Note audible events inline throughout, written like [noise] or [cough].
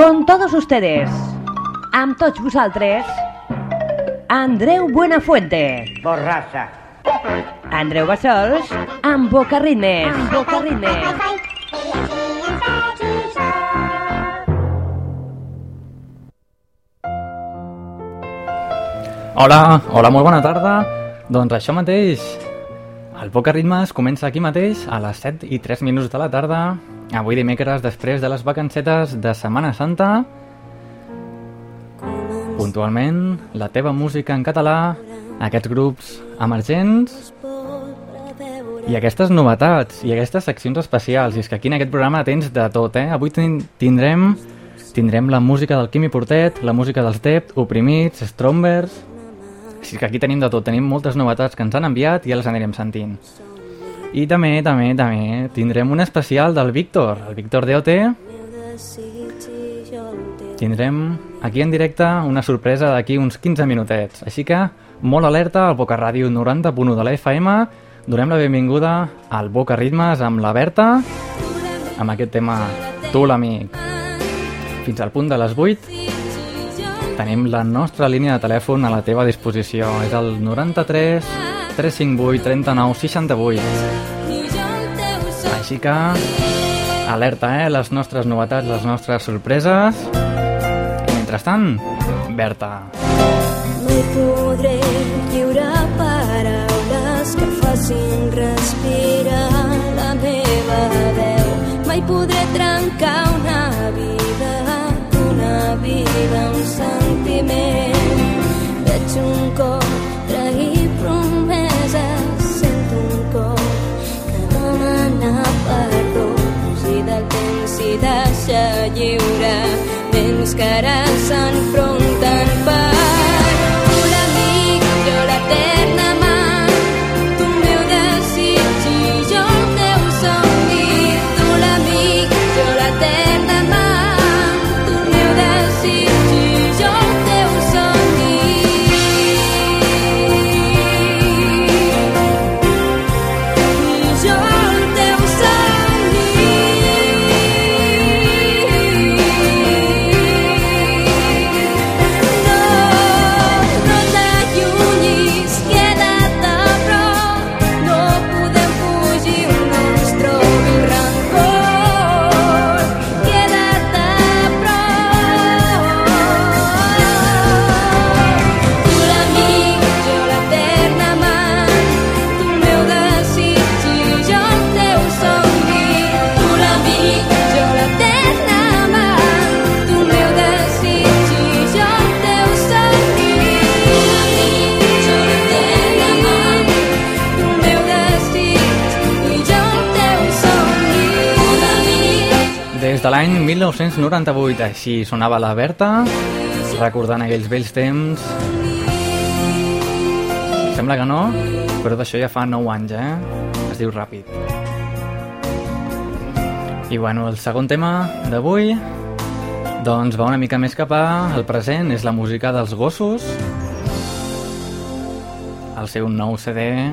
Con todos ustedes, amb tots vosaltres, Andreu Buenafuente. Borrassa. Andreu Bassols, amb Boca Ritmes. Amb Boca Ritmes. Hola, hola, molt bona tarda. Doncs això mateix, el Poca Ritmes comença aquí mateix a les 7 i 3 minuts de la tarda, avui dimecres després de les vacancetes de Setmana Santa. Puntualment, la teva música en català, aquests grups emergents i aquestes novetats i aquestes seccions especials. I és que aquí en aquest programa tens de tot, eh? Avui tin- tindrem tindrem la música del Quimi Portet, la música dels Dept, Oprimits, Strombers... Així que aquí tenim de tot, tenim moltes novetats que ens han enviat i ja les anirem sentint. I també, també, també tindrem un especial del Víctor, el Víctor DOT. Tindrem aquí en directe una sorpresa d'aquí uns 15 minutets. Així que molt alerta al Boca Ràdio 90.1 de la FM. Donem la benvinguda al Boca Ritmes amb la Berta, amb aquest tema Tu l'amic. Fins al punt de les 8 tenim la nostra línia de telèfon a la teva disposició. És el 93 358 39 68. Així que, alerta, eh? Les nostres novetats, les nostres sorpreses. I mentrestant, Berta. No podré lliure paraules que facin respirar la meva veu. Mai podré trencar una vida, una vida, un sentiment. Veig un cor perdó. Si del temps s'hi deixa lliure, vents que ara s'enfronten 1998, així sonava la Berta, recordant aquells vells temps. Sembla que no, però d'això ja fa 9 anys, eh? Es diu ràpid. I bueno, el segon tema d'avui doncs va una mica més cap al present, és la música dels gossos. El seu nou CD,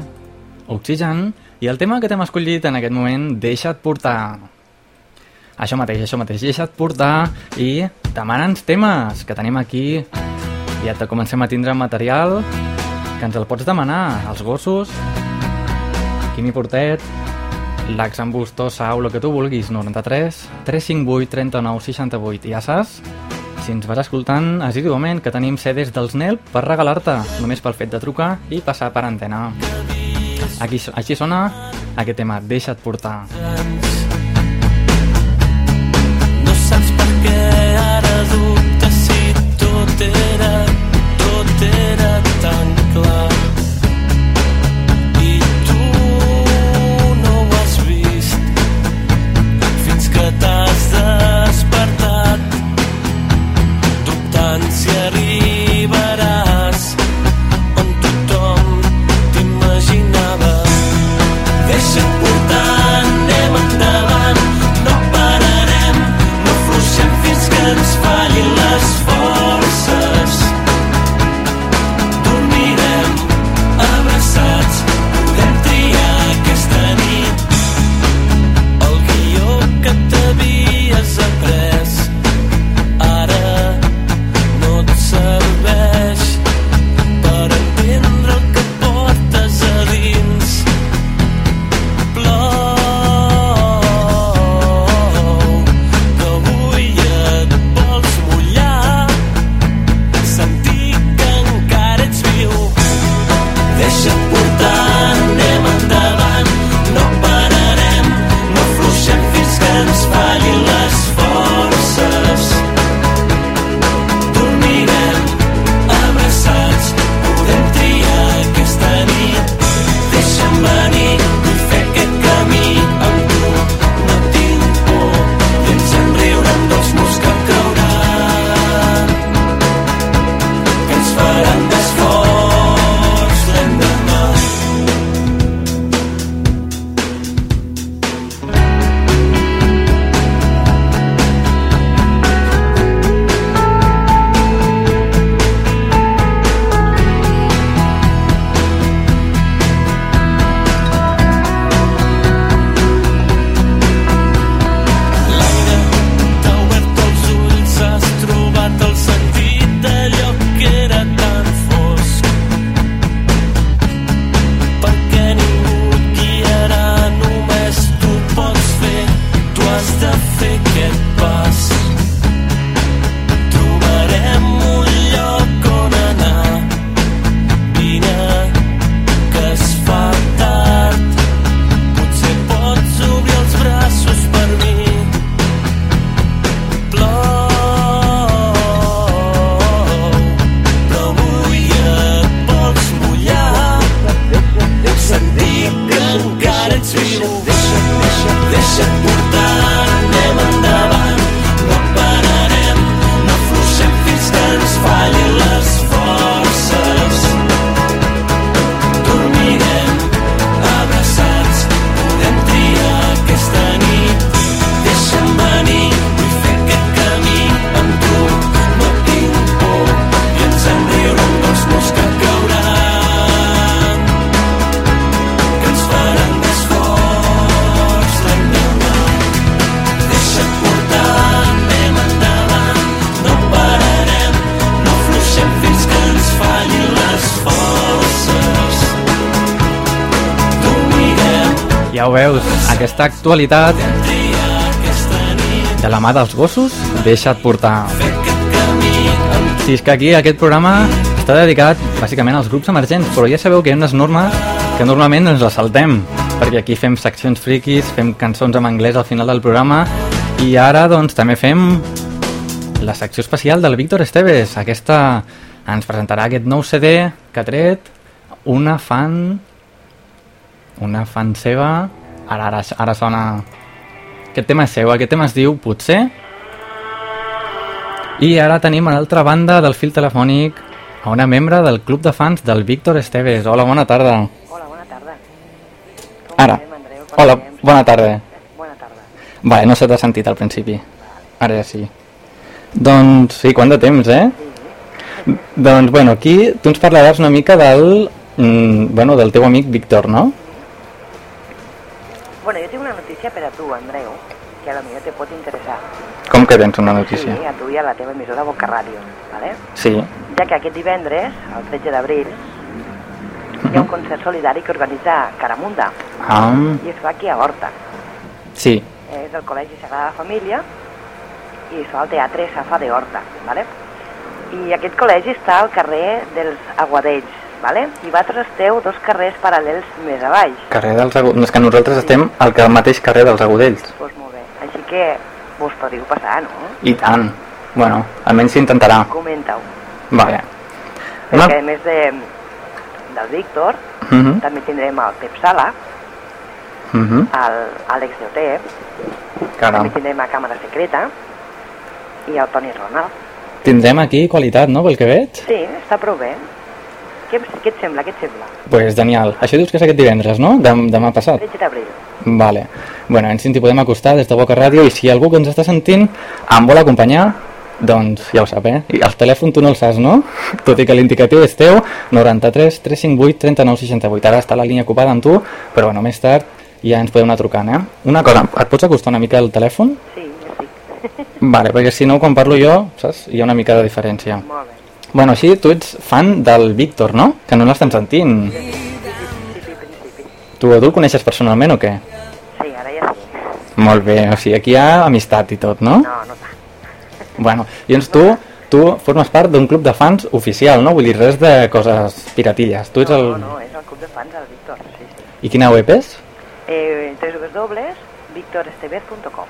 Oxygen, i el tema que t'hem escollit en aquest moment, Deixa't portar. Això mateix, això mateix, deixa't portar i demana'ns temes, que tenim aquí. Ja te comencem a tindre material, que ens el pots demanar, els gossos, Quimi Portet, l'Ax en Bustó, Sau, el que tu vulguis, 93 358 39 68. I ja saps, si ens vas escoltant assíduament, que tenim CDs dels NELP per regalar-te, només pel fet de trucar i passar per antena. Aquí, així sona aquest tema, deixa't portar. No era, tot era tan clar. Tu no has vist fins que t'has despertat dubtant si arribaràs aquesta actualitat de la mà dels gossos, deixa't portar. Si és que aquí aquest programa està dedicat bàsicament als grups emergents, però ja sabeu que hi ha unes normes que normalment ens les saltem, perquè aquí fem seccions friquis, fem cançons en anglès al final del programa, i ara doncs també fem la secció especial del Víctor Esteves. Aquesta ens presentarà aquest nou CD que ha tret una fan una fan seva ara, ara, ara sona aquest tema és seu, aquest tema es diu Potser i ara tenim a l'altra banda del fil telefònic a una membre del club de fans del Víctor Esteves. Hola, bona tarda. Hola, bona tarda. Com Ara. Andreu? Hola, bona tarda. Bona tarda. Vale, no se t'ha sentit al principi. Ara ja sí. Doncs sí, quant de temps, eh? Doncs, bueno, aquí tu ens parlaràs una mica del, mm, bueno, del teu amic Víctor, no? Una notícia per a tu, Andreu, que a la millor te pot interessar. Com que tens una notícia? Sí, a tu i a la teva emissora Boca Ràdio, ¿vale? Sí. ja que aquest divendres, el 13 d'abril, hi ha un concert solidari que organitza Caramunda Ah, i es fa aquí a Horta. sí. És del Col·legi Sagrada Família i es fa al Teatre Safa de Horta, ¿vale? I aquest col·legi està al carrer dels Aguadells, ¿vale? I vosaltres esteu dos carrers paral·lels més a baix. Carrer dels Agudells. És que nosaltres estem al que- al mateix carrer dels Agudells. Doncs pues molt bé. Així que vos podríeu passar, no? I tant. Bueno, almenys s'intentarà. Comenta-ho. Vale. Perquè a més de, del Víctor, Mhm, també tindrem el Pep Sala, mhm. el Àlex Lloter, Caram. també tindrem a Càmera Secreta i el Toni Ronald. Tindrem aquí qualitat, no?, pel que veig? Sí, està prou bé. Què, què et sembla? Què et sembla? Pues genial. Això dius que és aquest divendres, no? Dem demà passat. 13 d'abril. Vale. Bueno, ens hi podem acostar des de Boca Ràdio i si algú que ens està sentint em vol acompanyar, doncs ja ho sap, eh? I el telèfon tu no el saps, no? [laughs] Tot i que l'indicatiu és teu, 93 358 39 68. Ara està la línia ocupada amb tu, però bueno, més tard ja ens podem anar trucant, eh? Una cosa, et pots acostar una mica al telèfon? Sí, ja estic. Vale, perquè si no, quan parlo jo, saps? Hi ha una mica de diferència. Molt. Bueno, així tu ets fan del Víctor, no? Que no l'estem sentint. Sí, sí, principi. Tu, tu el coneixes personalment o què? Sí, ara ja sí. Molt bé, o sigui, aquí hi ha amistat i tot, no? No, no tant. Bueno, i doncs tu, tu formes part d'un club de fans oficial, no? Vull dir, res de coses piratilles. Tu ets el... No, no, és el club de fans del Víctor, sí, sí. I quina web és? Eh, www.victorestevez.com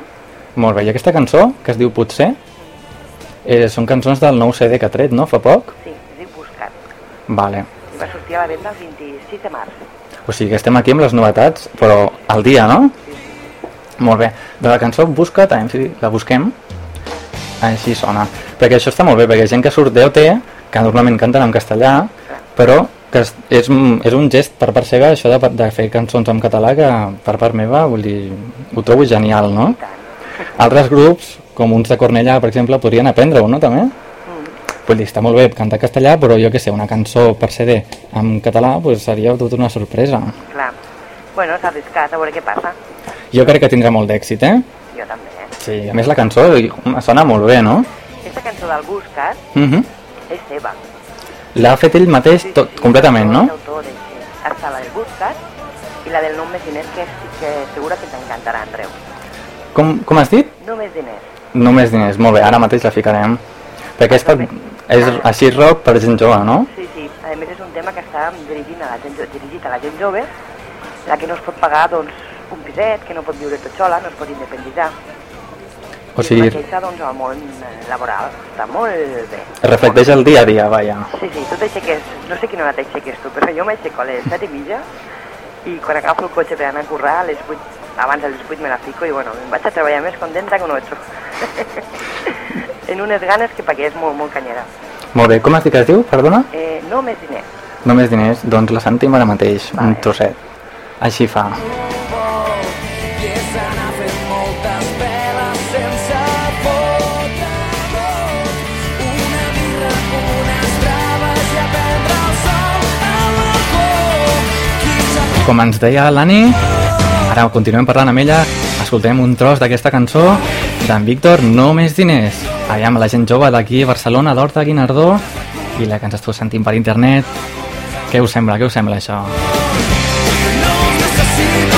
Molt bé, i aquesta cançó, que es diu Potser, eh, són cançons del nou CD que ha tret, no? Fa poc? Sí, es diu Buscat. Vale. Va sortir a la venda el 26 de març. O sigui que estem aquí amb les novetats, però al dia, no? Molt bé. De la cançó Busca't, si la busquem. Així sona. Perquè això està molt bé, perquè gent que surt d'OT, que normalment canten en castellà, però que és, és, un- gest per part seva això de, de fer cançons en català que per part meva, vull dir, ho trobo genial, no? Altres grups, com uns de Cornellà, per exemple, podrien aprendre-ho, no, també? Mm. Vull dir, està molt bé cantar castellà, però jo que sé, una cançó per CD en català pues, seria tota una sorpresa. Clar. Bueno, s'ha arriscat, a veure què passa. Jo crec que tindrà molt d'èxit, eh? Jo també, eh? Sí, a més la cançó sona molt bé, no? Aquesta cançó del Buscat Uh -huh. és seva. L'ha fet ell mateix tot, completament, no? Autor sí. Està la del Buscat i la del nom més diners, que, que segura que t'encantarà, Andreu. Com, com has dit? No més diners. Només diners, molt bé, ara mateix la ficarem. Perquè aquesta és així rock per gent jove, no? Sí, sí. A més, és un tema que està dirigint a la gent, dirigit a la gent jove, la que no es pot pagar doncs, un piset, que no pot viure tot sola, no es pot independitzar. O I sigui, és una queixa doncs, al món laboral. Està molt bé. reflecteix el dia a dia, vaja. Sí, sí, tu t'aixeques, no sé quina hora t'aixeques tu, però jo m'aixeco a les 7 i mitja i quan agafo el cotxe per anar a currar, a les 8, abans de les 8 me la fico i bueno, em vaig a treballar més contenta que un 8. [laughs] en unes ganes que perquè és molt, molt canyera. Molt bé, com has dit que es diu, perdona? Eh, no més diners. Només diners, doncs la sentim ara mateix, un Vale. trosset. Així fa. Com ens deia l'Ani, ara continuem parlant amb ella, escoltem un tros d'aquesta cançó d'en Víctor, No més diners. Amb la gent jove d'aquí a Barcelona, d'Horta, Guinardó, i la que ens esteu sentint per internet. Què us sembla, què us sembla això? No necessito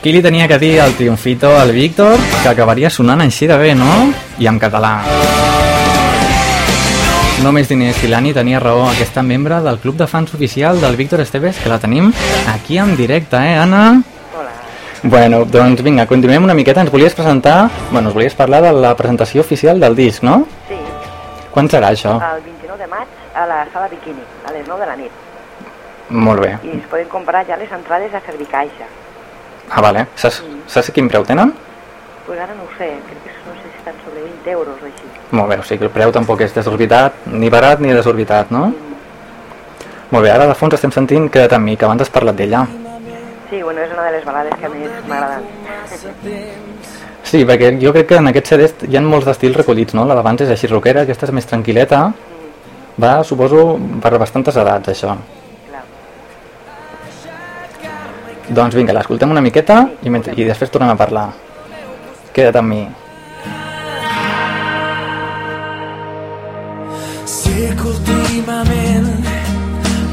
Qui li tenia que dir al triomfito al Víctor que acabaria sonant així de bé, no? I en català. No més diners que l'Ani tenia raó, aquesta membre del club de fans oficial del Víctor Esteves, que la tenim aquí en directe, eh, Anna? Hola. Bueno, doncs vinga, continuem una miqueta. Ens volies presentar... Bueno, ens volies parlar de la presentació oficial del disc, no? Sí, Quan serà això? el 29 de maig a la sala Bikini, a les 9 de la nit. Molt bé. I es poden comprar ja les entrades a Servicaixa. Ah, vale. Saps, saps quin preu tenen? Pues ara no ho sé, crec que no sé si estan sobre 20 euros o així. Molt bé, o sigui que el preu tampoc és desorbitat, ni barat ni desorbitat, no? Molt bé, ara de fons estem sentint Queda't amb mi, que abans has parlat d'ella. Sí, bueno, és una de les balades que més m'agraden. Sí, perquè jo crec que en aquest CD hi ha molts d'estils recollits, no? La d'abans és així rockera, aquesta és més tranquil·leta. Va, suposo, per bastantes edats, això. Doncs vinga, l'escoltem una miqueta i, mentre, i després tornem a parlar. Queda't amb mi. Sé que últimament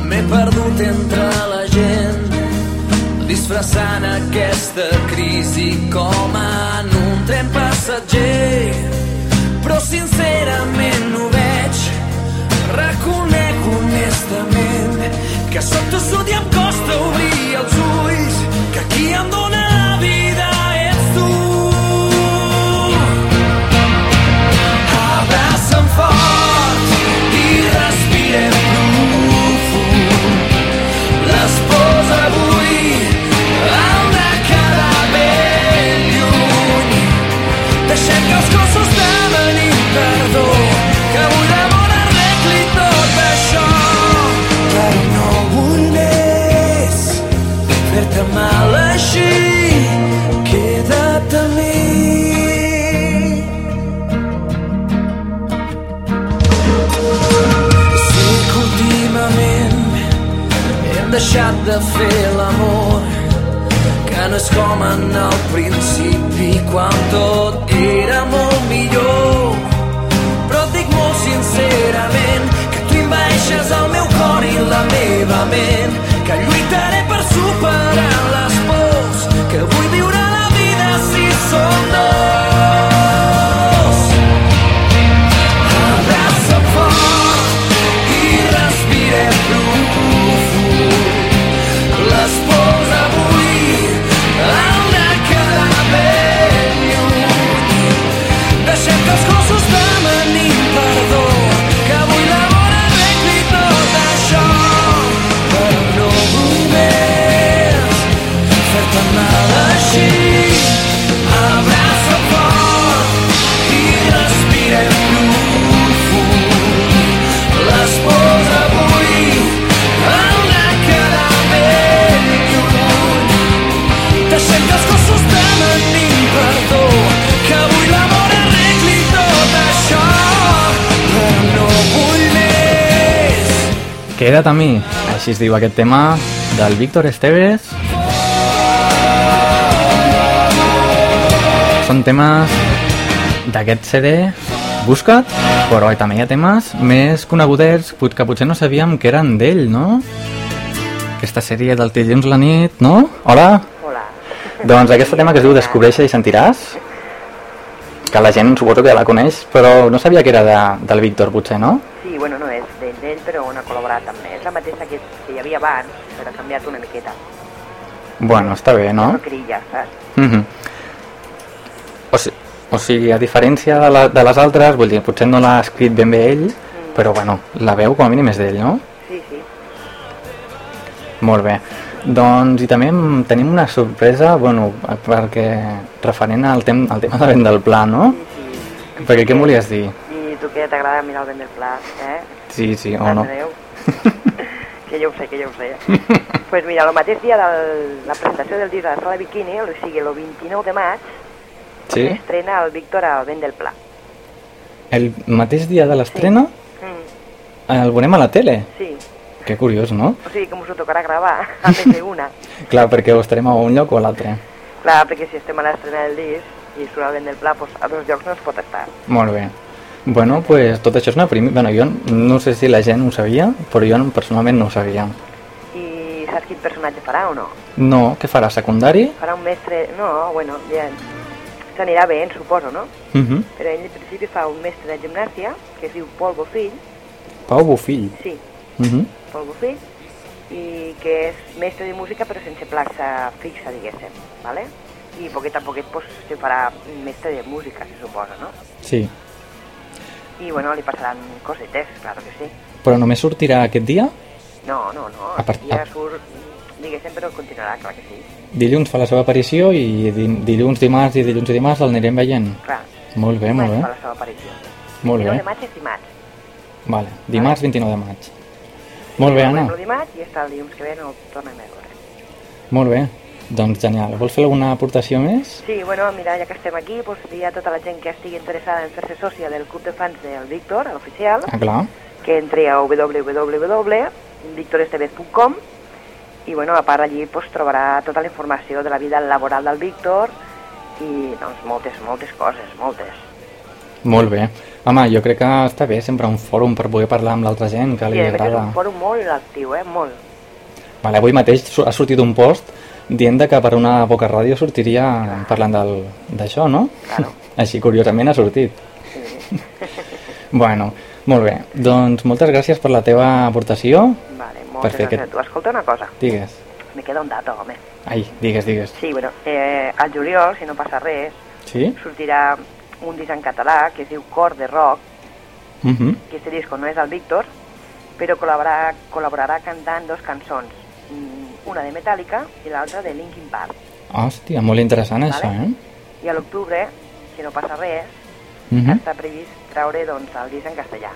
m'he perdut entre la gent disfressant aquesta crisi com en un tren passatger però sincerament és com en el principi quan tot era molt millor. Però et dic molt sincerament que tu inveixes el meu cor i la meva ment que lluitaré per superar les pors que vull viure Queda't amb mi. Així es diu aquest tema del Víctor Esteves. Són temes d'aquest CD Busca't, però també hi ha temes més conegudets que potser no sabíem que eren d'ell, no? Aquesta sèrie del dilluns a la nit, no? Hola? Hola. Doncs aquest tema que es diu Descobreix i sentiràs, que la gent suposo que ja la coneix, però no sabia que era de, del Víctor, potser, no? Col·laborat també. És la mateixa que, que hi havia abans, però ha canviat una miqueta. Bueno, està bé, no? No crilla, saps? Mhm. o, si, o sigui, a diferència de, la, de les altres, vull dir, potser no l'ha escrit ben bé ell, però bueno, la veu com a mínim és d'ell, no? Sí, sí. Molt bé. Doncs, i també tenim una sorpresa, bueno, perquè referent al, tem al tema de vent del pla, no? Perquè què em volies dir? I tu que t'agrada mirar el vent del pla, eh? Sí, sí, o no. Que jo ho sé, que jo ho sé. Doncs pues mira, el mateix dia de la presentació del disc a la sala Bikini, o sigui, el 29 de maig, Sí? estrena el Víctor al vent del pla. El mateix dia de l'estrena Mm, el veurem a la tele. sí, Que curiós, no? o sigui que us ho tocarà gravar a més d'una. [laughs] Clar, perquè ho estarem a un lloc o a l'altre. Clar, perquè si estem a l'estrena del disc i surt el vent del pla, doncs a dos llocs no es pot estar. Molt bé. Bueno, pues tot això és una primera... Bueno, jo no sé si la gent ho sabia, però jo personalment no ho sabia. I saps quin personatge farà o no? No, què farà? Secundari? Farà un mestre... No, bueno, ja s'anirà bé, suposo, no? Uh -huh. Però ell en principi fa un mestre de gimnàsia, que es diu Pol Bofill, Pau Bofill. sí, Uh -huh. Pol Bofill, i que és mestre de música però sense plaça fixa, diguéssim, ¿vale? I poquet a poquet pues, se farà mestre de música, se suposa, no? Sí. I bueno, li passaran cosetes, claro que sí. Però només sortirà aquest dia? No, no, no, A part- ja a- surt, diguéssim, però continuarà, clar que sí. Dilluns fa la seva aparició i di- dilluns, dimarts i dilluns i dimarts l'anirem veient. Clar, Molt bé, molt bé. fa la seva aparició. Molt 29 bé. de maig és dimarts. Vale. Dimarts 29 de maig. Molt bé, Anna. El dimarts i està el dilluns que ve no el tornem a veure. Molt bé. Doncs genial. Vols fer alguna aportació més? Sí, bueno, mira, ja que estem aquí, doncs, dir a tota la gent que estigui interessada en fer-se sòcia del club de fans del Víctor, l'oficial, Ah, clar. que entri a www.victorestevez.com i bueno, a part allí doncs, trobarà tota la informació de la vida laboral del Víctor i doncs moltes, moltes coses, moltes. Molt bé. Home, jo crec que està bé sempre un fòrum per poder parlar amb l'altra gent que Sí, li a més, és agrada. un fòrum molt actiu, eh? Molt. Vale, avui mateix ha sortit un post dient que per una boca ràdio sortiria parlant d'això, no? Claro. Així curiosament ha sortit. Sí. [laughs] Bueno, molt bé. Doncs moltes gràcies per la teva aportació. Vale, moltes fer gràcies aquest- a tu. Escolta una cosa, Digues. me queda un dato, home. Ai, digues, digues. Sí, bueno, eh, al juliol, si no passa res, Sí? sortirà un disc en català que es diu Cor de Rock, Uh -huh. que este disco no és el Víctor, però col·laborarà, col·laborarà cantant dos cançons, mm, una de Metallica i l'altra de Linkin Park. Hòstia, molt interessant això, eh? I a l'octubre, si no passa res, Uh -huh. està previst treure doncs, el disc en castellà.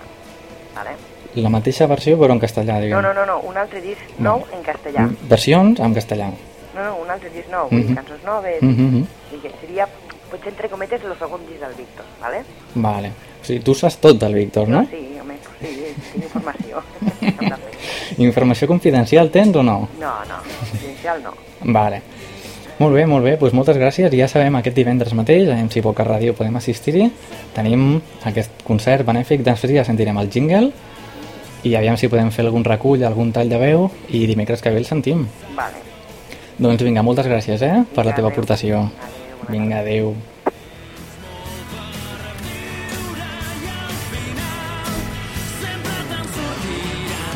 Vale? La mateixa versió però en castellà, No, diguem. no, no, no, un altre disc No. nou en castellà. Mm, Versions en castellà. No, no, un altre disc nou, dir, Mhm. cançons noves, Uh -huh. i que seria, potser entre cometes, el segon disc del Víctor, vale? Vale. O sigui, tu saps tot del Víctor, no? Sí, home, sí, tinc informació. [laughs] Informació confidencial tens o no? no, no, confidencial no. Vale. Molt bé, molt bé, doncs moltes gràcies. Ja sabem aquest divendres mateix, a MC Boca Ràdio podem assistir-hi. Tenim aquest concert benèfic, després ja sentirem el jingle i aviam si podem fer algun recull, algun tall de veu i dimecres que ve el sentim. Vale. Doncs vinga, moltes gràcies, eh, per la teva aportació. Vinga, adéu.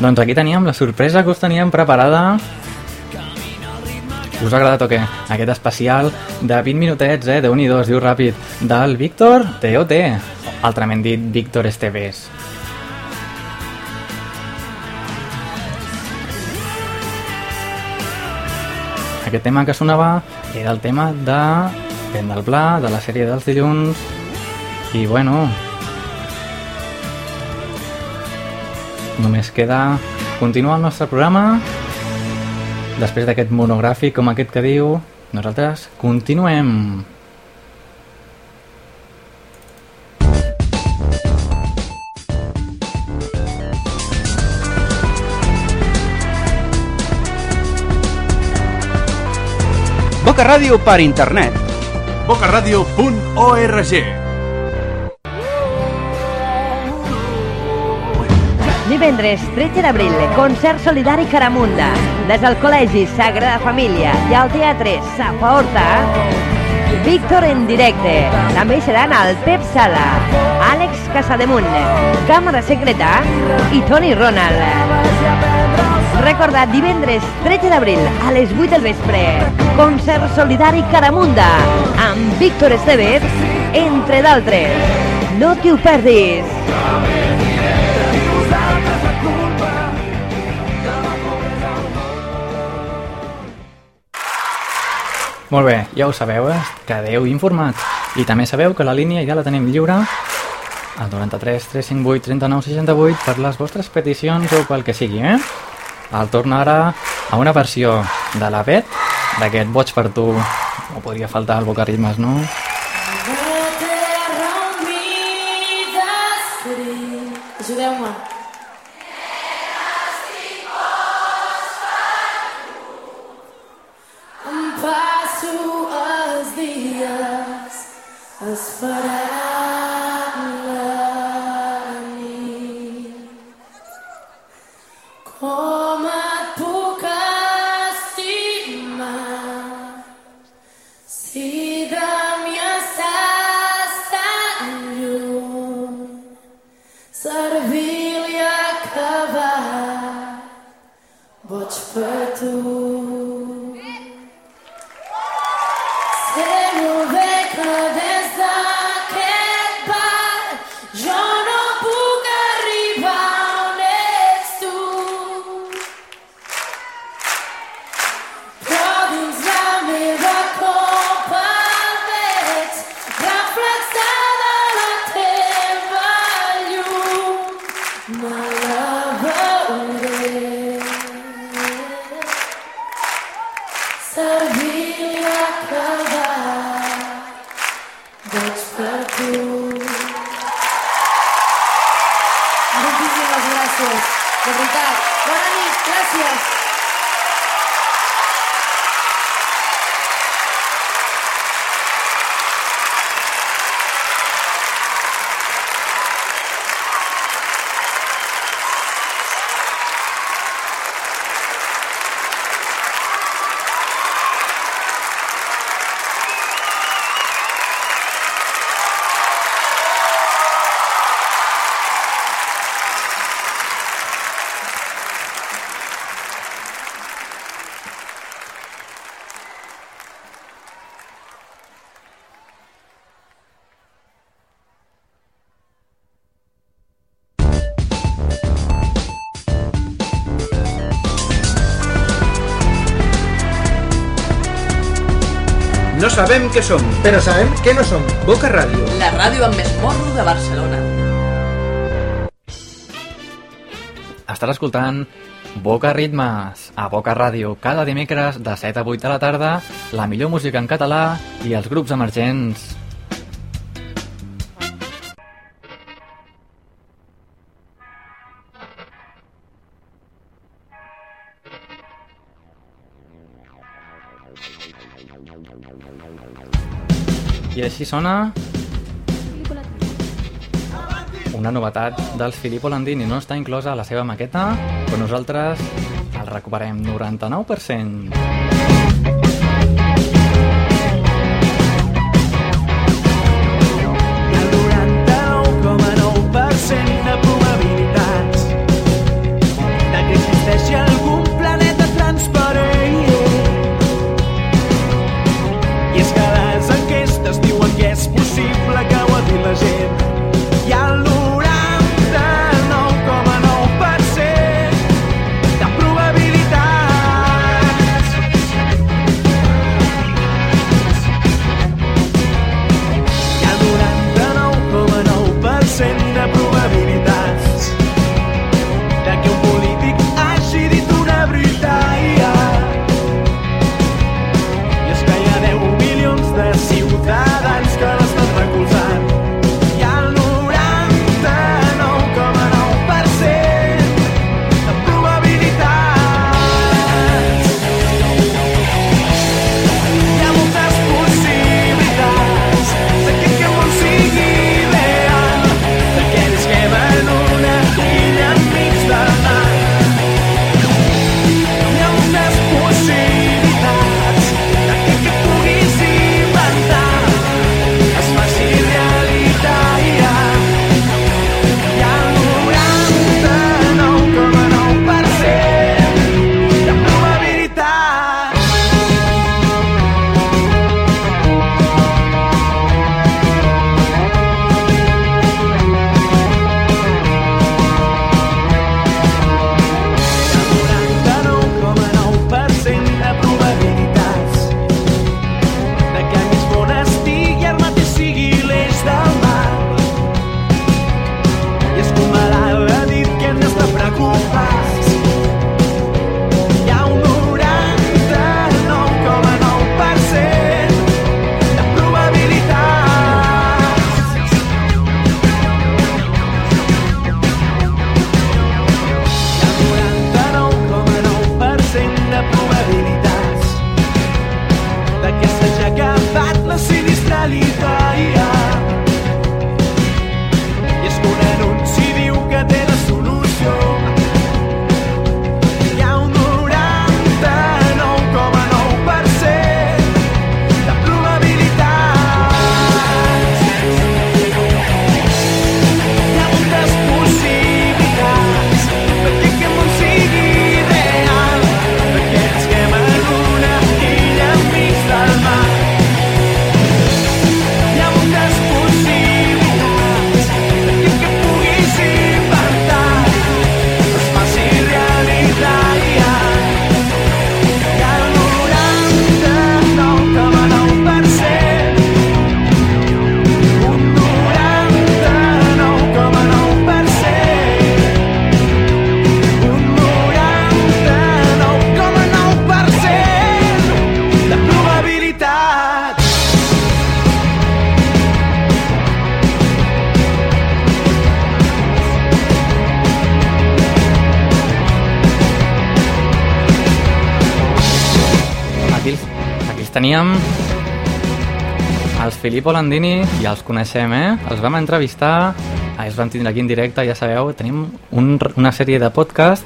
Doncs aquí teníem la sorpresa que us teníem preparada. Us ha agradat o què? Aquest especial de 20 minutets, eh? déu nhi es diu ràpid, del Víctor TOT, altrament dit Víctor Esteves. Aquest tema que sonava era el tema de Vent del Pla, de la sèrie dels dilluns, i bueno... Només queda continuar el nostre programa. Després d'aquest monogràfic com aquest que diu nosaltres continuem. Boca Ràdio per internet. bocaradio.org Divendres 13 d'abril, concert solidari Caramunda. Des del Col·legi Sagrada Família i al Teatre Safa Horta, Víctor en directe. També seran el Pep Sala, Àlex Casademunt, Càmera Secreta i Toni Ronald. Recorda, divendres 13 d'abril a les 8 del vespre, concert solidari Caramunda amb Víctor Estevez, entre d'altres. No t'hi ho perdis! Molt bé, ja ho sabeu, eh? quedeu informats. I també sabeu que la línia ja la tenim lliure al 93 358 39 68 per les vostres peticions o pel que sigui, eh? El torna ara a una versió de la Bet, d'aquest Boig per tu. No podria faltar el Bocaritmes, no? Sabem què som. Però sabem que no som. Boca Ràdio. La ràdio amb més morro de Barcelona. Estàs escoltant Boca Ritmes, a Boca Ràdio, cada dimecres de 7 a 8 de la tarda, la millor música en català i els grups emergents. Així sona una novetat dels Filippo Landini no està inclosa a la seva maqueta, però nosaltres el recuperem 99%. Hi ha el 99,9% de probabilitats de que que teníem els Filippo Landini, ja els coneixem, eh? Els vam entrevistar, ah, els vam tindre aquí en directe, ja sabeu, tenim un, una sèrie de podcast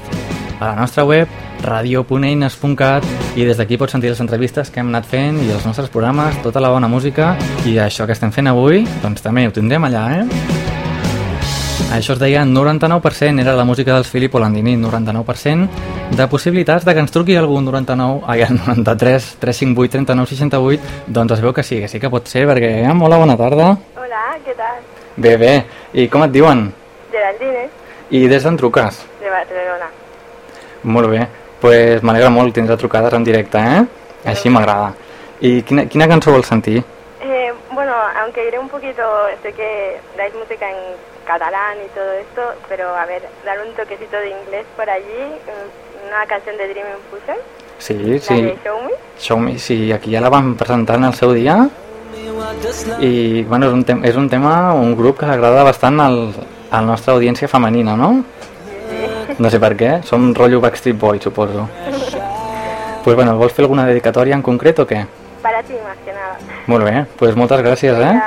a la nostra web, radio.eines.cat i des d'aquí pots sentir les entrevistes que hem anat fent i els nostres programes, tota la bona música i això que estem fent avui, doncs també ho tindrem allà, eh? Això es deia 99%, era la música dels Filippo Landini, 99% de possibilitats de que ens truqui algun 99, ai, 93, 358, 39, 68, doncs es veu que sí, que sí que pot ser, perquè, eh, hola, bona tarda. Hola, què tal? Bé, bé, i com et diuen? Geraldine, I des d'on truques? de Barcelona. Molt bé, doncs pues m'alegra molt tindre trucades en directe, eh? Així m'agrada. I quina, quina cançó vols sentir? Eh, bueno, aunque iré un poquito, sé que dais música en catalán y todo esto, pero a ver, dar un toquecito de inglés por allí, mm, una canción de Dream Infusion, Sí, la sí. de Show Me. Show Me, sí, aquí ja la vam presentar en el seu dia i bueno, és un, tem és un tema, un grup que agrada bastant al, a la nostra audiència femenina, no? No sé per què, som rotllo Backstreet Boy, suposo. pues bueno, vols fer alguna dedicatòria en concret o què? Para ti, más que nada. Molt bé, pues moltes gràcies, eh?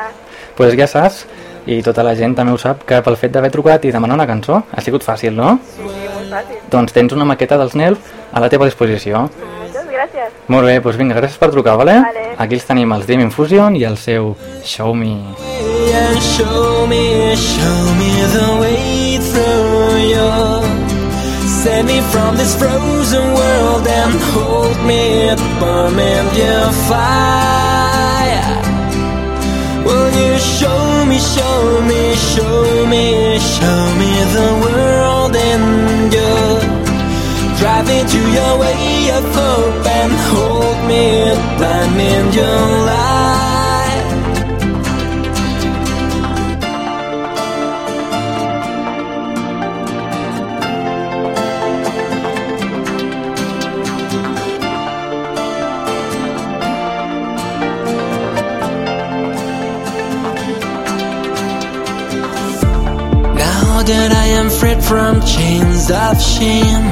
Pues ja saps, i tota la gent també ho sap, que pel fet d'haver trucat i demanar una cançó ha sigut fàcil, no? Sí. Doncs tens una maqueta dels NELF a la teva disposició. Muchas gracias. Molt bé, doncs vinga, gràcies per trucar, vale? Vale. Aquí els tenim, els Dream Infusion i el seu Show Me. show me, show me the way through you. Save me from this frozen world and hold me at burn in your fire. Will you show me, show me, show me, show me the world in you? Drive me to your way of hope and hold me, blind me in your light. That I am freed from chains of shame,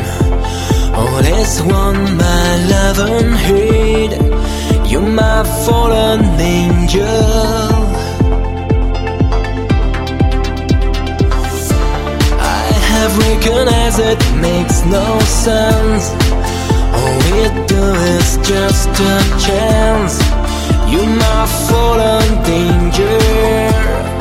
oh, all is one my love and hate. You're my fallen angel. I have recognized it makes no sense. All we do is just a chance. You're my fallen danger.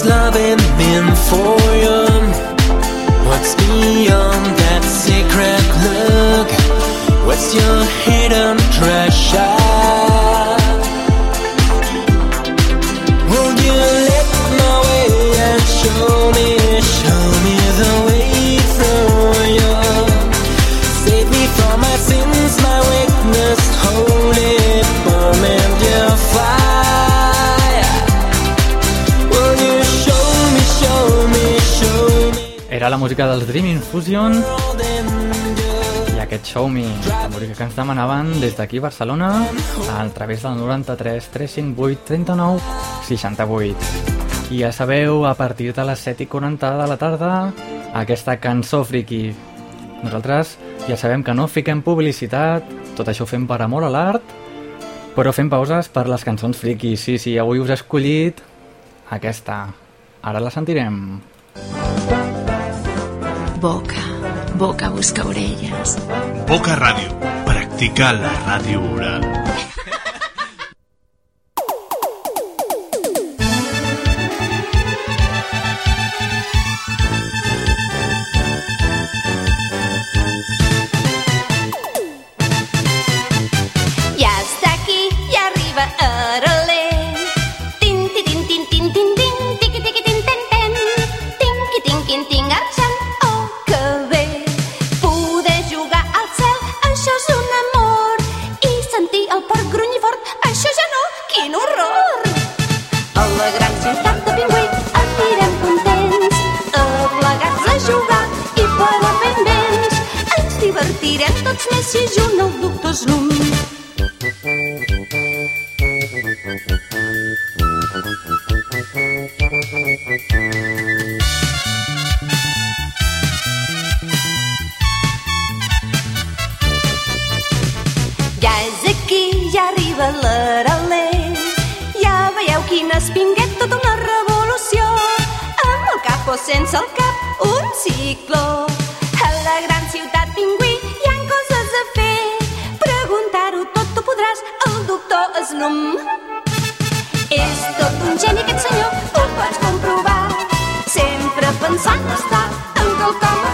what does loving mean for you? What's beyond that secret look? What's your hidden música dels Dream Infusion i aquest Show Me, la música que ens demanaven des d'aquí Barcelona a través del 93 358 39 68. I ja sabeu, a partir de les 7 i 40 de la tarda, aquesta cançó friki. Nosaltres ja sabem que no fiquem publicitat, tot això ho fem per amor a l'art, però fem pauses per les cançons friki. Sí, sí, avui us he escollit aquesta. Ara la sentirem. Boca, boca busca orelles. Boca Radio. Practica la radio oral. tots més i junt el doctor l'un. Ja és aquí, ja arriba l'araler. Ja veieu quin espinguet, tota una revolució. Amb el cap o sense el cap, un cicló. magnum. És tot un geni aquest senyor, ho pots comprovar. Sempre pensant estar en quelcom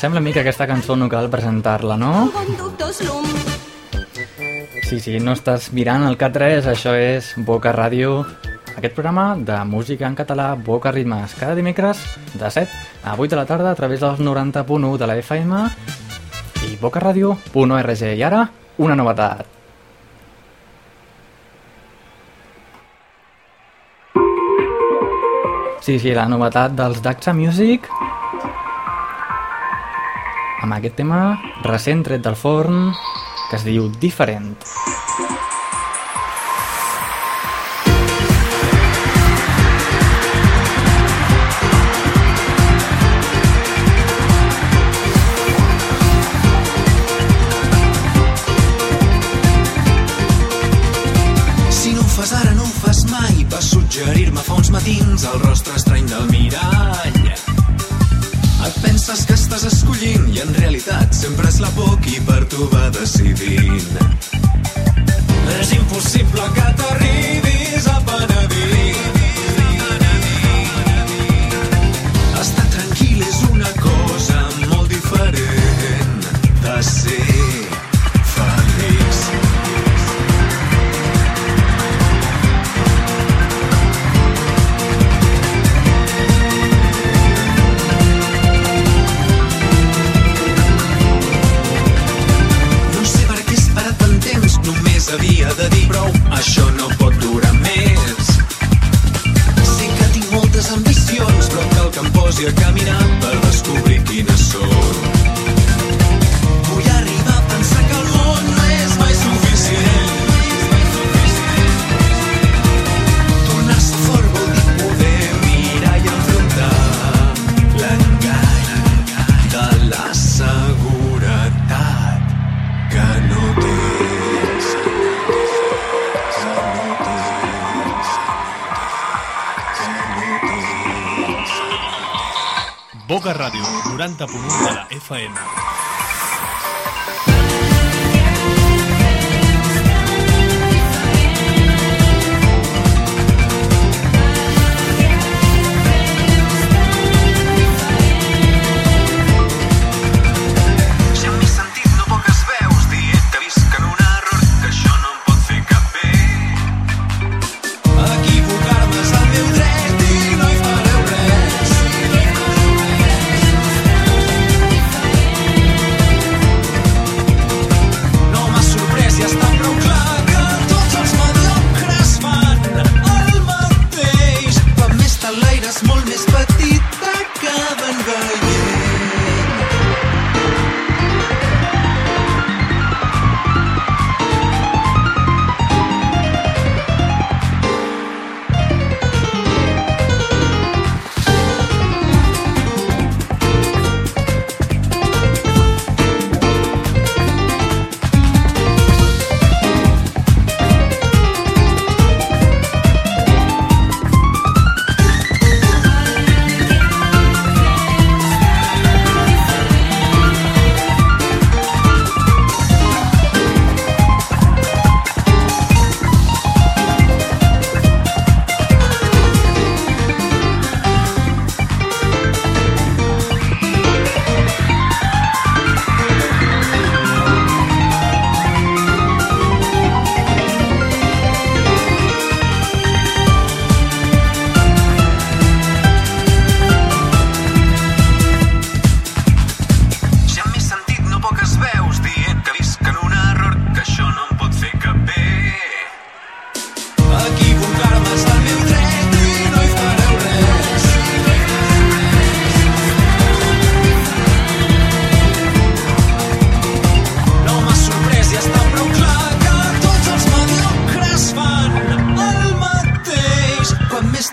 sembla a mi que aquesta cançó no cal presentar-la, no? Sí, sí, no estàs mirant el K3, això és Boca Ràdio, aquest programa de música en català Boca Ritmes, cada dimecres de 7 a 8 de la tarda a través dels 90.1 de la FM i bocaradio.org. I ara, una novetat. Sí, sí, la novetat dels Daxa Music amb aquest tema recent tret del forn que es diu Diferent.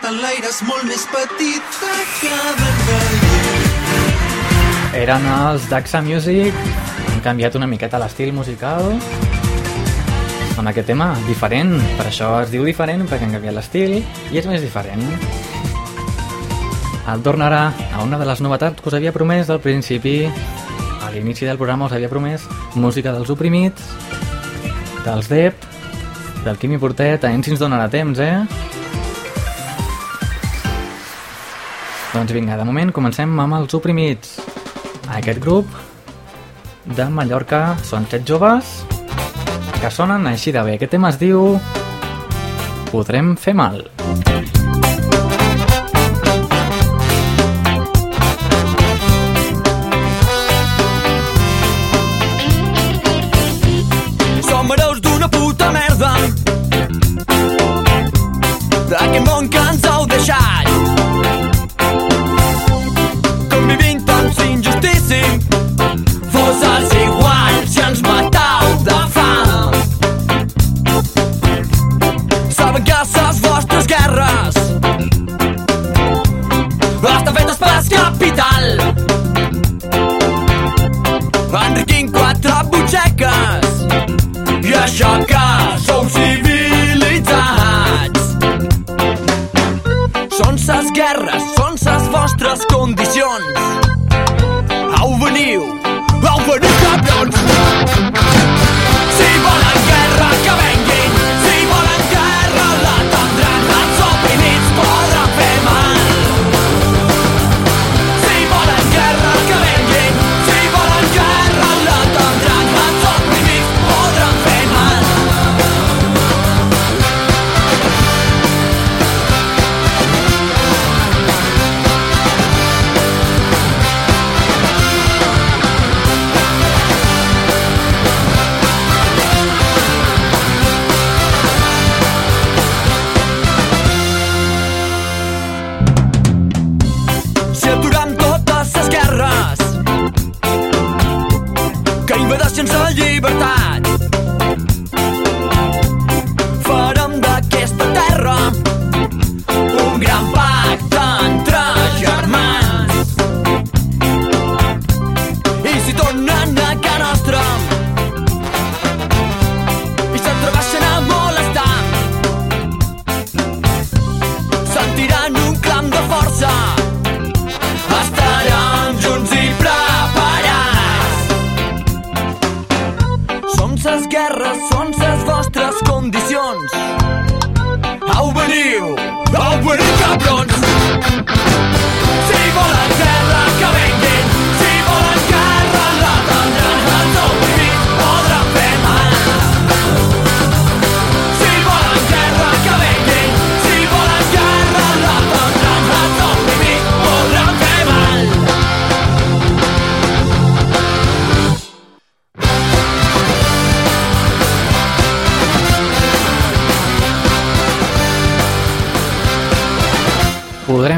Molt més petita que verdaller. Eren els Daxa Music, han canviat una miqueta l'estil musical amb aquest tema, diferent. Per això es diu diferent, perquè han canviat l'estil i és més diferent. El tornarà a una de les novetats que us havia promès al principi. A l'inici del programa us havia promès música dels oprimits, dels DEP, del Quimi Portet, a ens donarà temps, eh? Doncs vinga, de moment comencem amb els oprimits. Aquest grup de Mallorca són set joves que sonen així de bé. Aquest tema es diu Podrem fer mal. Som hereus d'una puta merda d'aquest món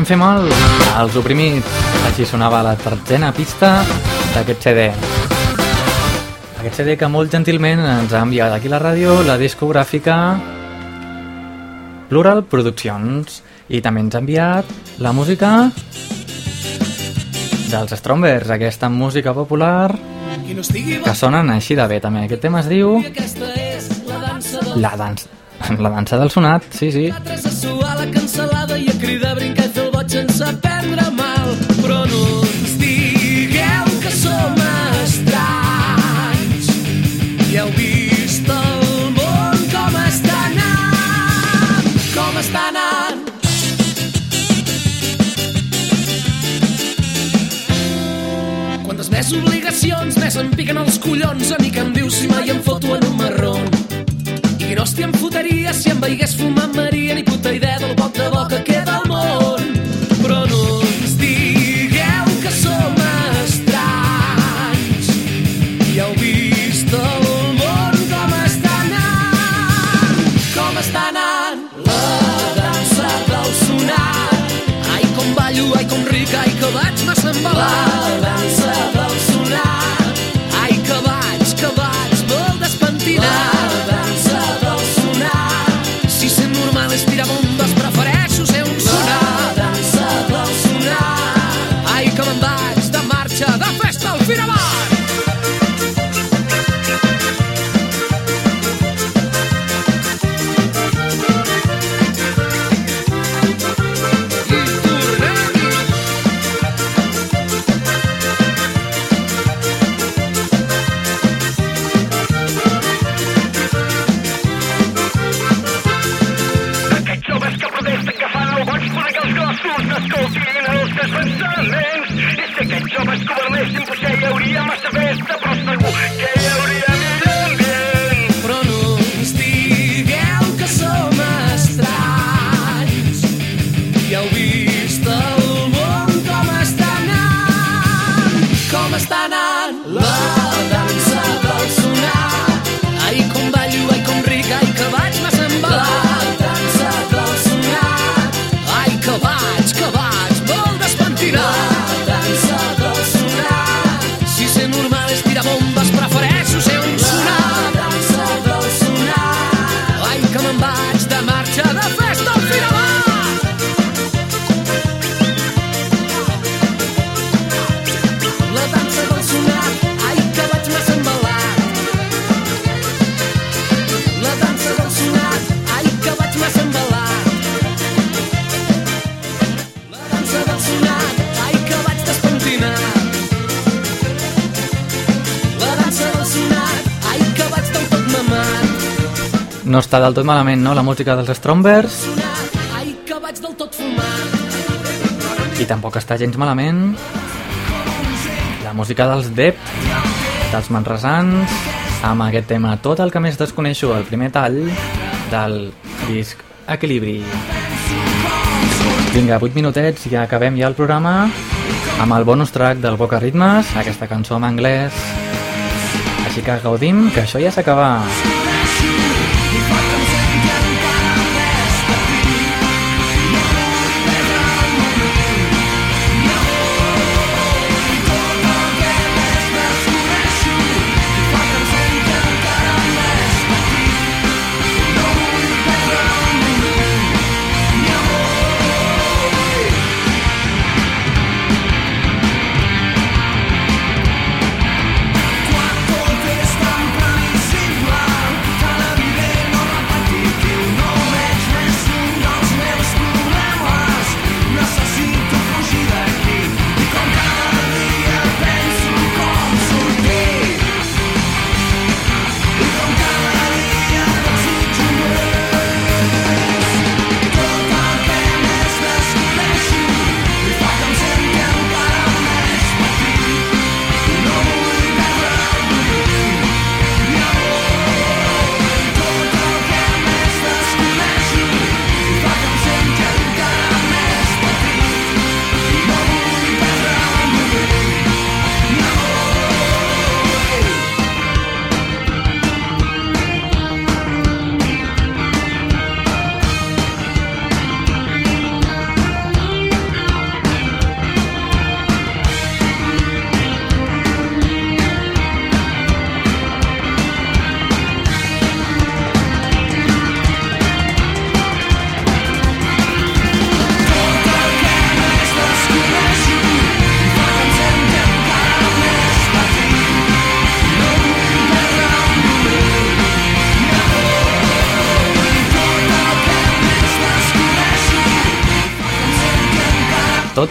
fer mal als oprimits. Així sonava la tercena pista d'aquest CD. Aquest CD que molt gentilment ens ha enviat aquí a la ràdio la discogràfica Plural Productions i també ens ha enviat la música dels Strombers, aquesta música popular que sonen així de bé també. Aquest tema es diu la dansa La dansa, del sonat, sí, sí. La cancel·lada i a cridar, brincar i boig sense prendre mal. Però no ens digueu que som estranys. Ja heu vist el món com està anant, com està anant. Quantes més obligacions, més em piquen els collons. A mi que em dius si mai em foto en un marró. I no hòstia em fotria si em veigués fumant Maria ni puta idea del poc de bo que vaig està del tot malament, no?, la música dels Strombers. I tampoc està gens malament la música dels Depp, dels manresans, amb aquest tema Tot el que més desconeixo, el primer tall del disc Equilibri. Vinga, 8 minutets i acabem ja el programa amb el bonus track del Boca Ritmes, aquesta cançó en anglès. Així que gaudim, que això ja s'acaba.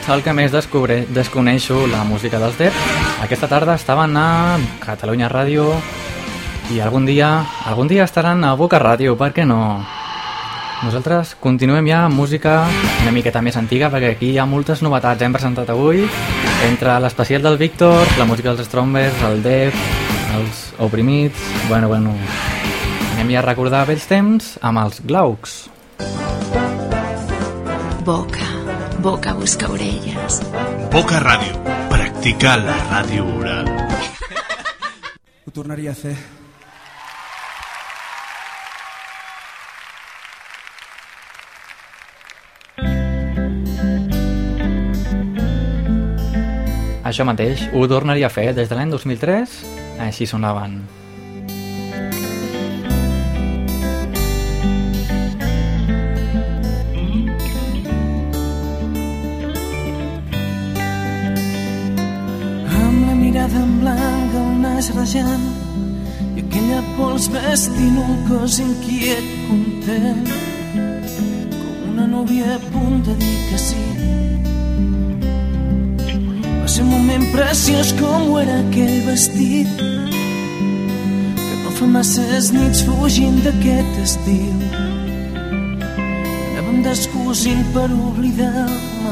El que més descobre, desconeixo la música dels Depp. Aquesta tarda estaven a Catalunya Ràdio i algun dia, algun dia estaran a Boca Ràdio, per què no? Nosaltres continuem ja amb música una miqueta més antiga perquè aquí hi ha moltes novetats. Hem presentat avui entre l'especial del Víctor, la música dels Strombers, el Depp, els Oprimits... Bueno, bueno... Anem ja a recordar vells temps amb els Glaucs. Boca, boca busca orelles. Boca Ràdio. Practica la ràdio oral. Ho tornaria a fer. Això mateix, ho tornaria a fer des de l'any 2003, així sonaven. Rajant i aquella pols vestint un cos inquiet, content. Com una núvia a punt de dir que sí. Va ser un moment preciós com ho era aquell vestit. Que no fa masses nits fugint d'aquest estil anàvem descobrint fusint per oblidar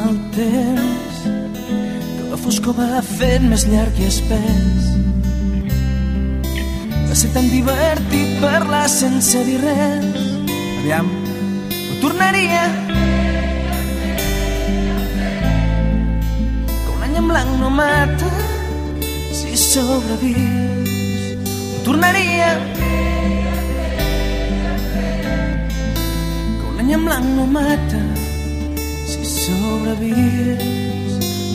el temps. Que la foscor va fent més llarg i espès. Ser tan divertit parlar sense dir res. Aviam, ho tornaria. Que un any en blanc no mata si sobrevius. Ho tornaria. Que un any en blanc no mata si sobrevius.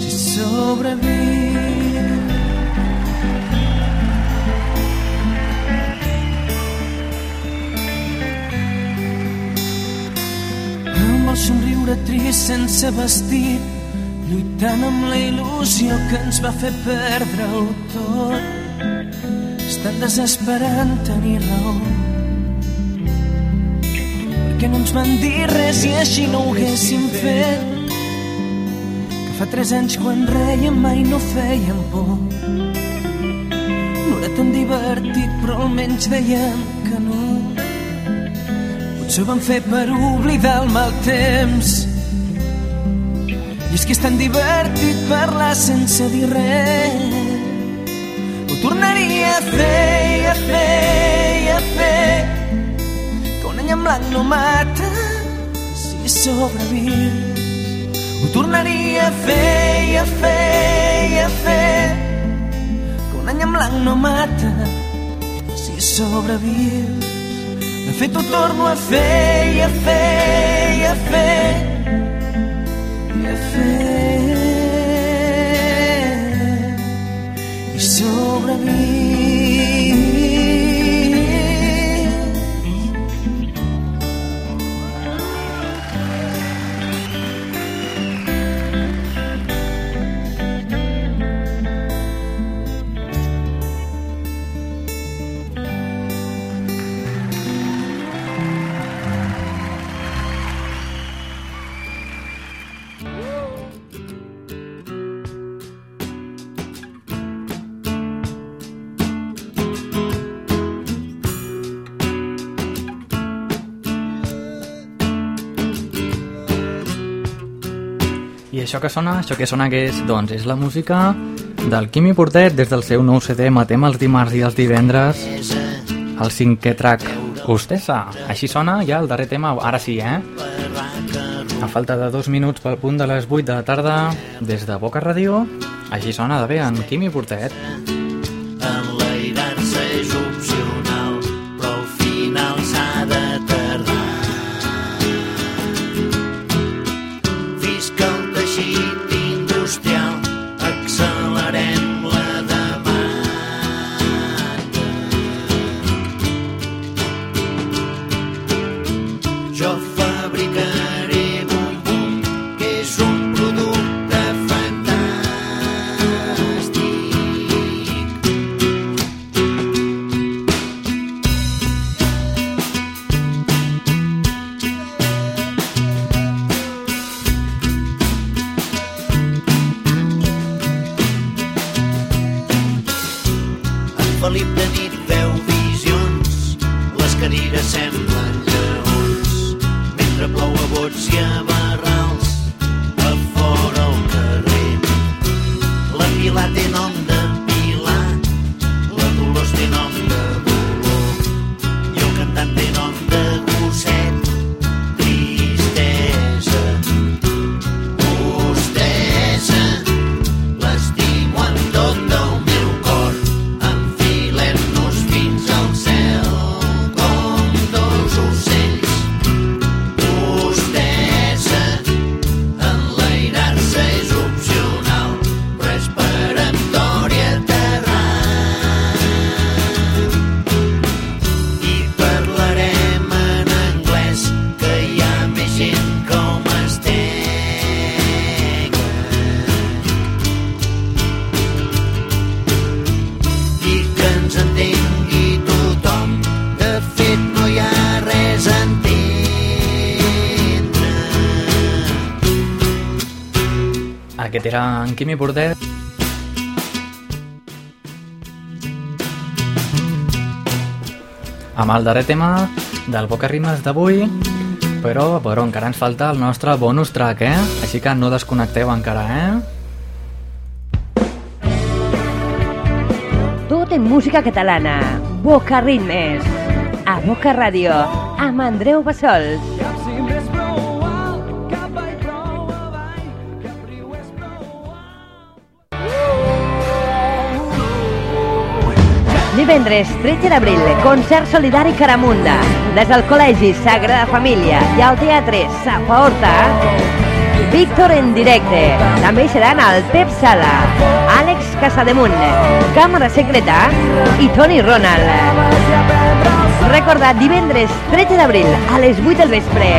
Si sobrevius. El somriure trist sense vestit, lluitant amb la il·lusió que ens va fer perdre-ho tot. És tan desesperant tenir raó. Perquè no ens van dir res i així no ho haguéssim fet. Que fa tres anys quan reiem mai no fèiem por. No era tan divertit, però almenys dèiem que no. Potser ho vam fer per oblidar el mal temps. I és que és tan divertit parlar sense dir res. Ho tornaria a fer i a fer i a fer. Que un any en blanc no mata si sobrevius. Ho tornaria a fer i a fer i a fer. Que un any en blanc no mata si sobrevius. De fet, ho torno a fer i a fer i a fer i a fer i sobreviure. I això que sona, això que sona que és, doncs, és la música del Quimi Portet des del seu nou CD Matem els dimarts i els divendres el cinquè track Hostessa. Així sona ja el darrer tema, ara sí, eh? A falta de dos minuts pel punt de les 8 de la tarda, des de Boca Ràdio, així sona de bé en Quimi Portet. Quimi Portet. Amb el darrer tema del Boca Rimes d'avui, Però, però encara ens falta el nostre bonus track, eh? Així que no desconnecteu encara, eh? Tot en música catalana. Boca Ritmes. A Boca Ràdio. Amb Andreu Bassols. Divendres 13 d'abril, concert solidari Caramunda. Des del Col·legi Sagrada Família i al Teatre Safa Horta, Víctor en directe. També seran el Pep Sala, Àlex Casademunt, Càmera Secreta i Toni Ronald. Recorda, divendres 13 d'abril a les 8 del vespre,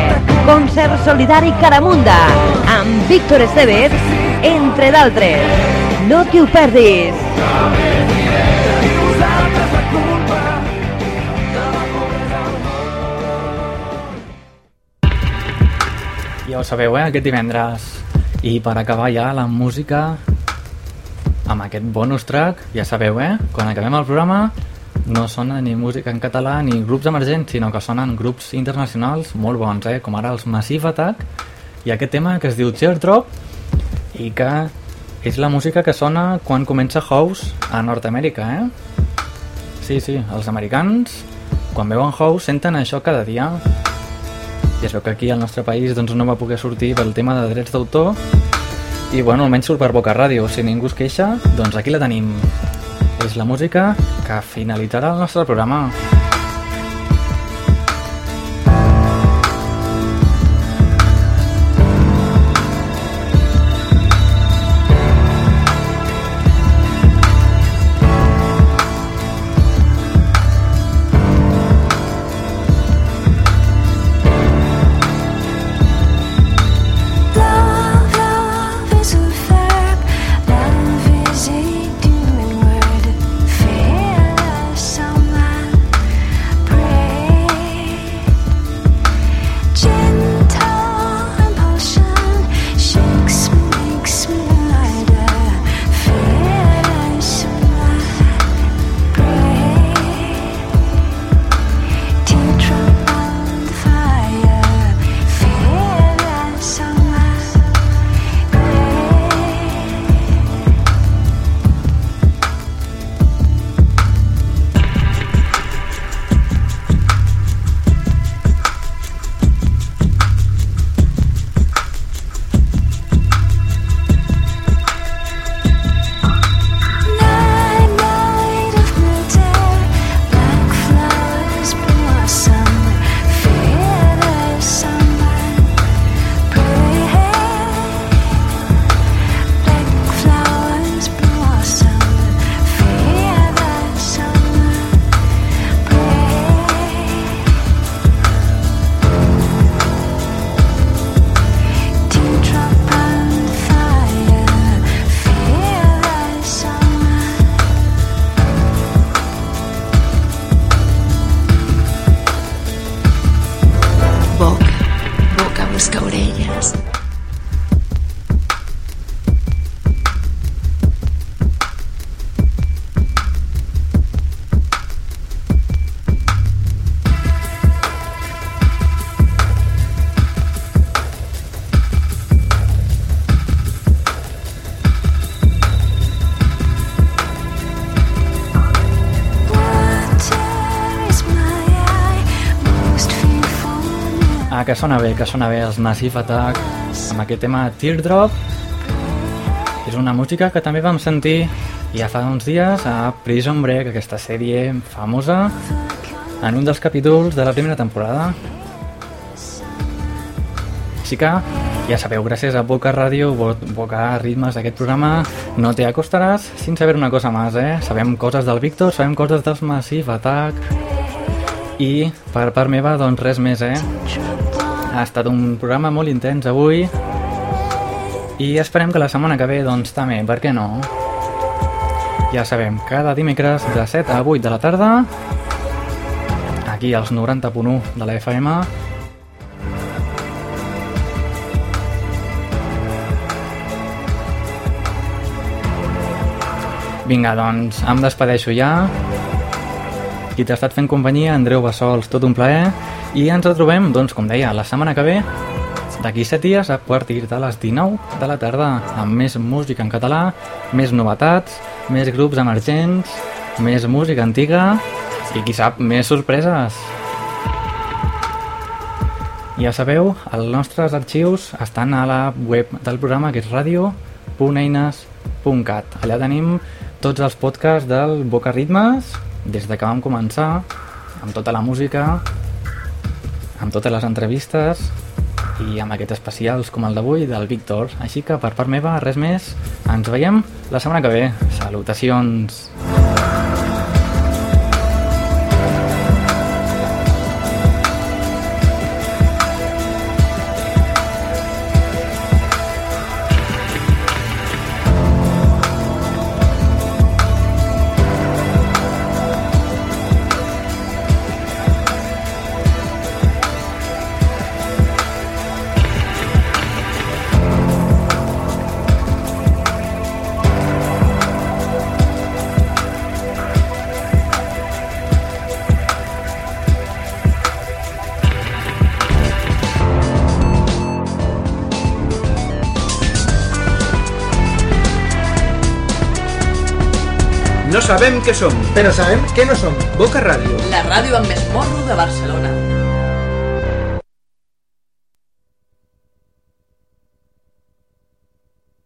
concert solidari Caramunda amb Víctor Estevez, entre d'altres. No t'hi ho perdis. Ho sabeu, eh? Aquest divendres. I per acabar ja la música amb aquest bonus track, ja sabeu, eh? Quan acabem el programa no sona ni música en català ni grups emergents, sinó que sonen grups internacionals molt bons, eh? Com ara els Massive Attack i aquest tema que es diu Teardrop i que és la música que sona quan comença House a Nord-Amèrica, eh? Sí, sí, els americans quan veuen House senten això cada dia ja es veu que aquí al nostre país doncs, no va poder sortir pel tema de drets d'autor. I bueno, almenys surt per Boca Ràdio. Si ningú es queixa, doncs aquí la tenim. És la música que finalitzarà el nostre programa Que sona bé, que sona bé els Massive Attack amb aquest tema Teardrop és una música que també vam sentir ja fa uns dies a Prison Break, aquesta sèrie famosa en un dels capítols de la primera temporada així que ja sabeu, gràcies a Boca Ràdio, Bo- Boca Ritmes d'aquest programa, no te acostaràs sin saber una cosa más, eh? Sabem coses del Víctor, sabem coses dels Massive Attack i per part meva, doncs res més, eh? Ha estat un programa molt intens avui i esperem que la setmana que ve, doncs també, per què no? Ja sabem, cada dimecres de 7 a 8 de la tarda aquí als 90.1 de la FM Vinga, doncs, em despedeixo ja. Qui t'ha estat fent companyia, Andreu Bassols, tot un plaer. I ens retrobem, doncs, com deia, la setmana que ve, d'aquí 7 dies, a partir de les 19 de la tarda, amb més música en català, més novetats, més grups emergents, més música antiga i, qui sap, més sorpreses. Ja sabeu, els nostres arxius estan a la web del programa que és radio.eines.cat. Allà tenim tots els podcasts del Boca Ritmes, des de que vam començar, amb tota la música, amb totes les entrevistes i amb aquests especials com el d'avui del Víctor. Així que per part meva, res més, ens veiem la setmana que ve. Salutacions! No sabem què som. Però sabem què no som. Boca Ràdio. La ràdio amb més morro de Barcelona.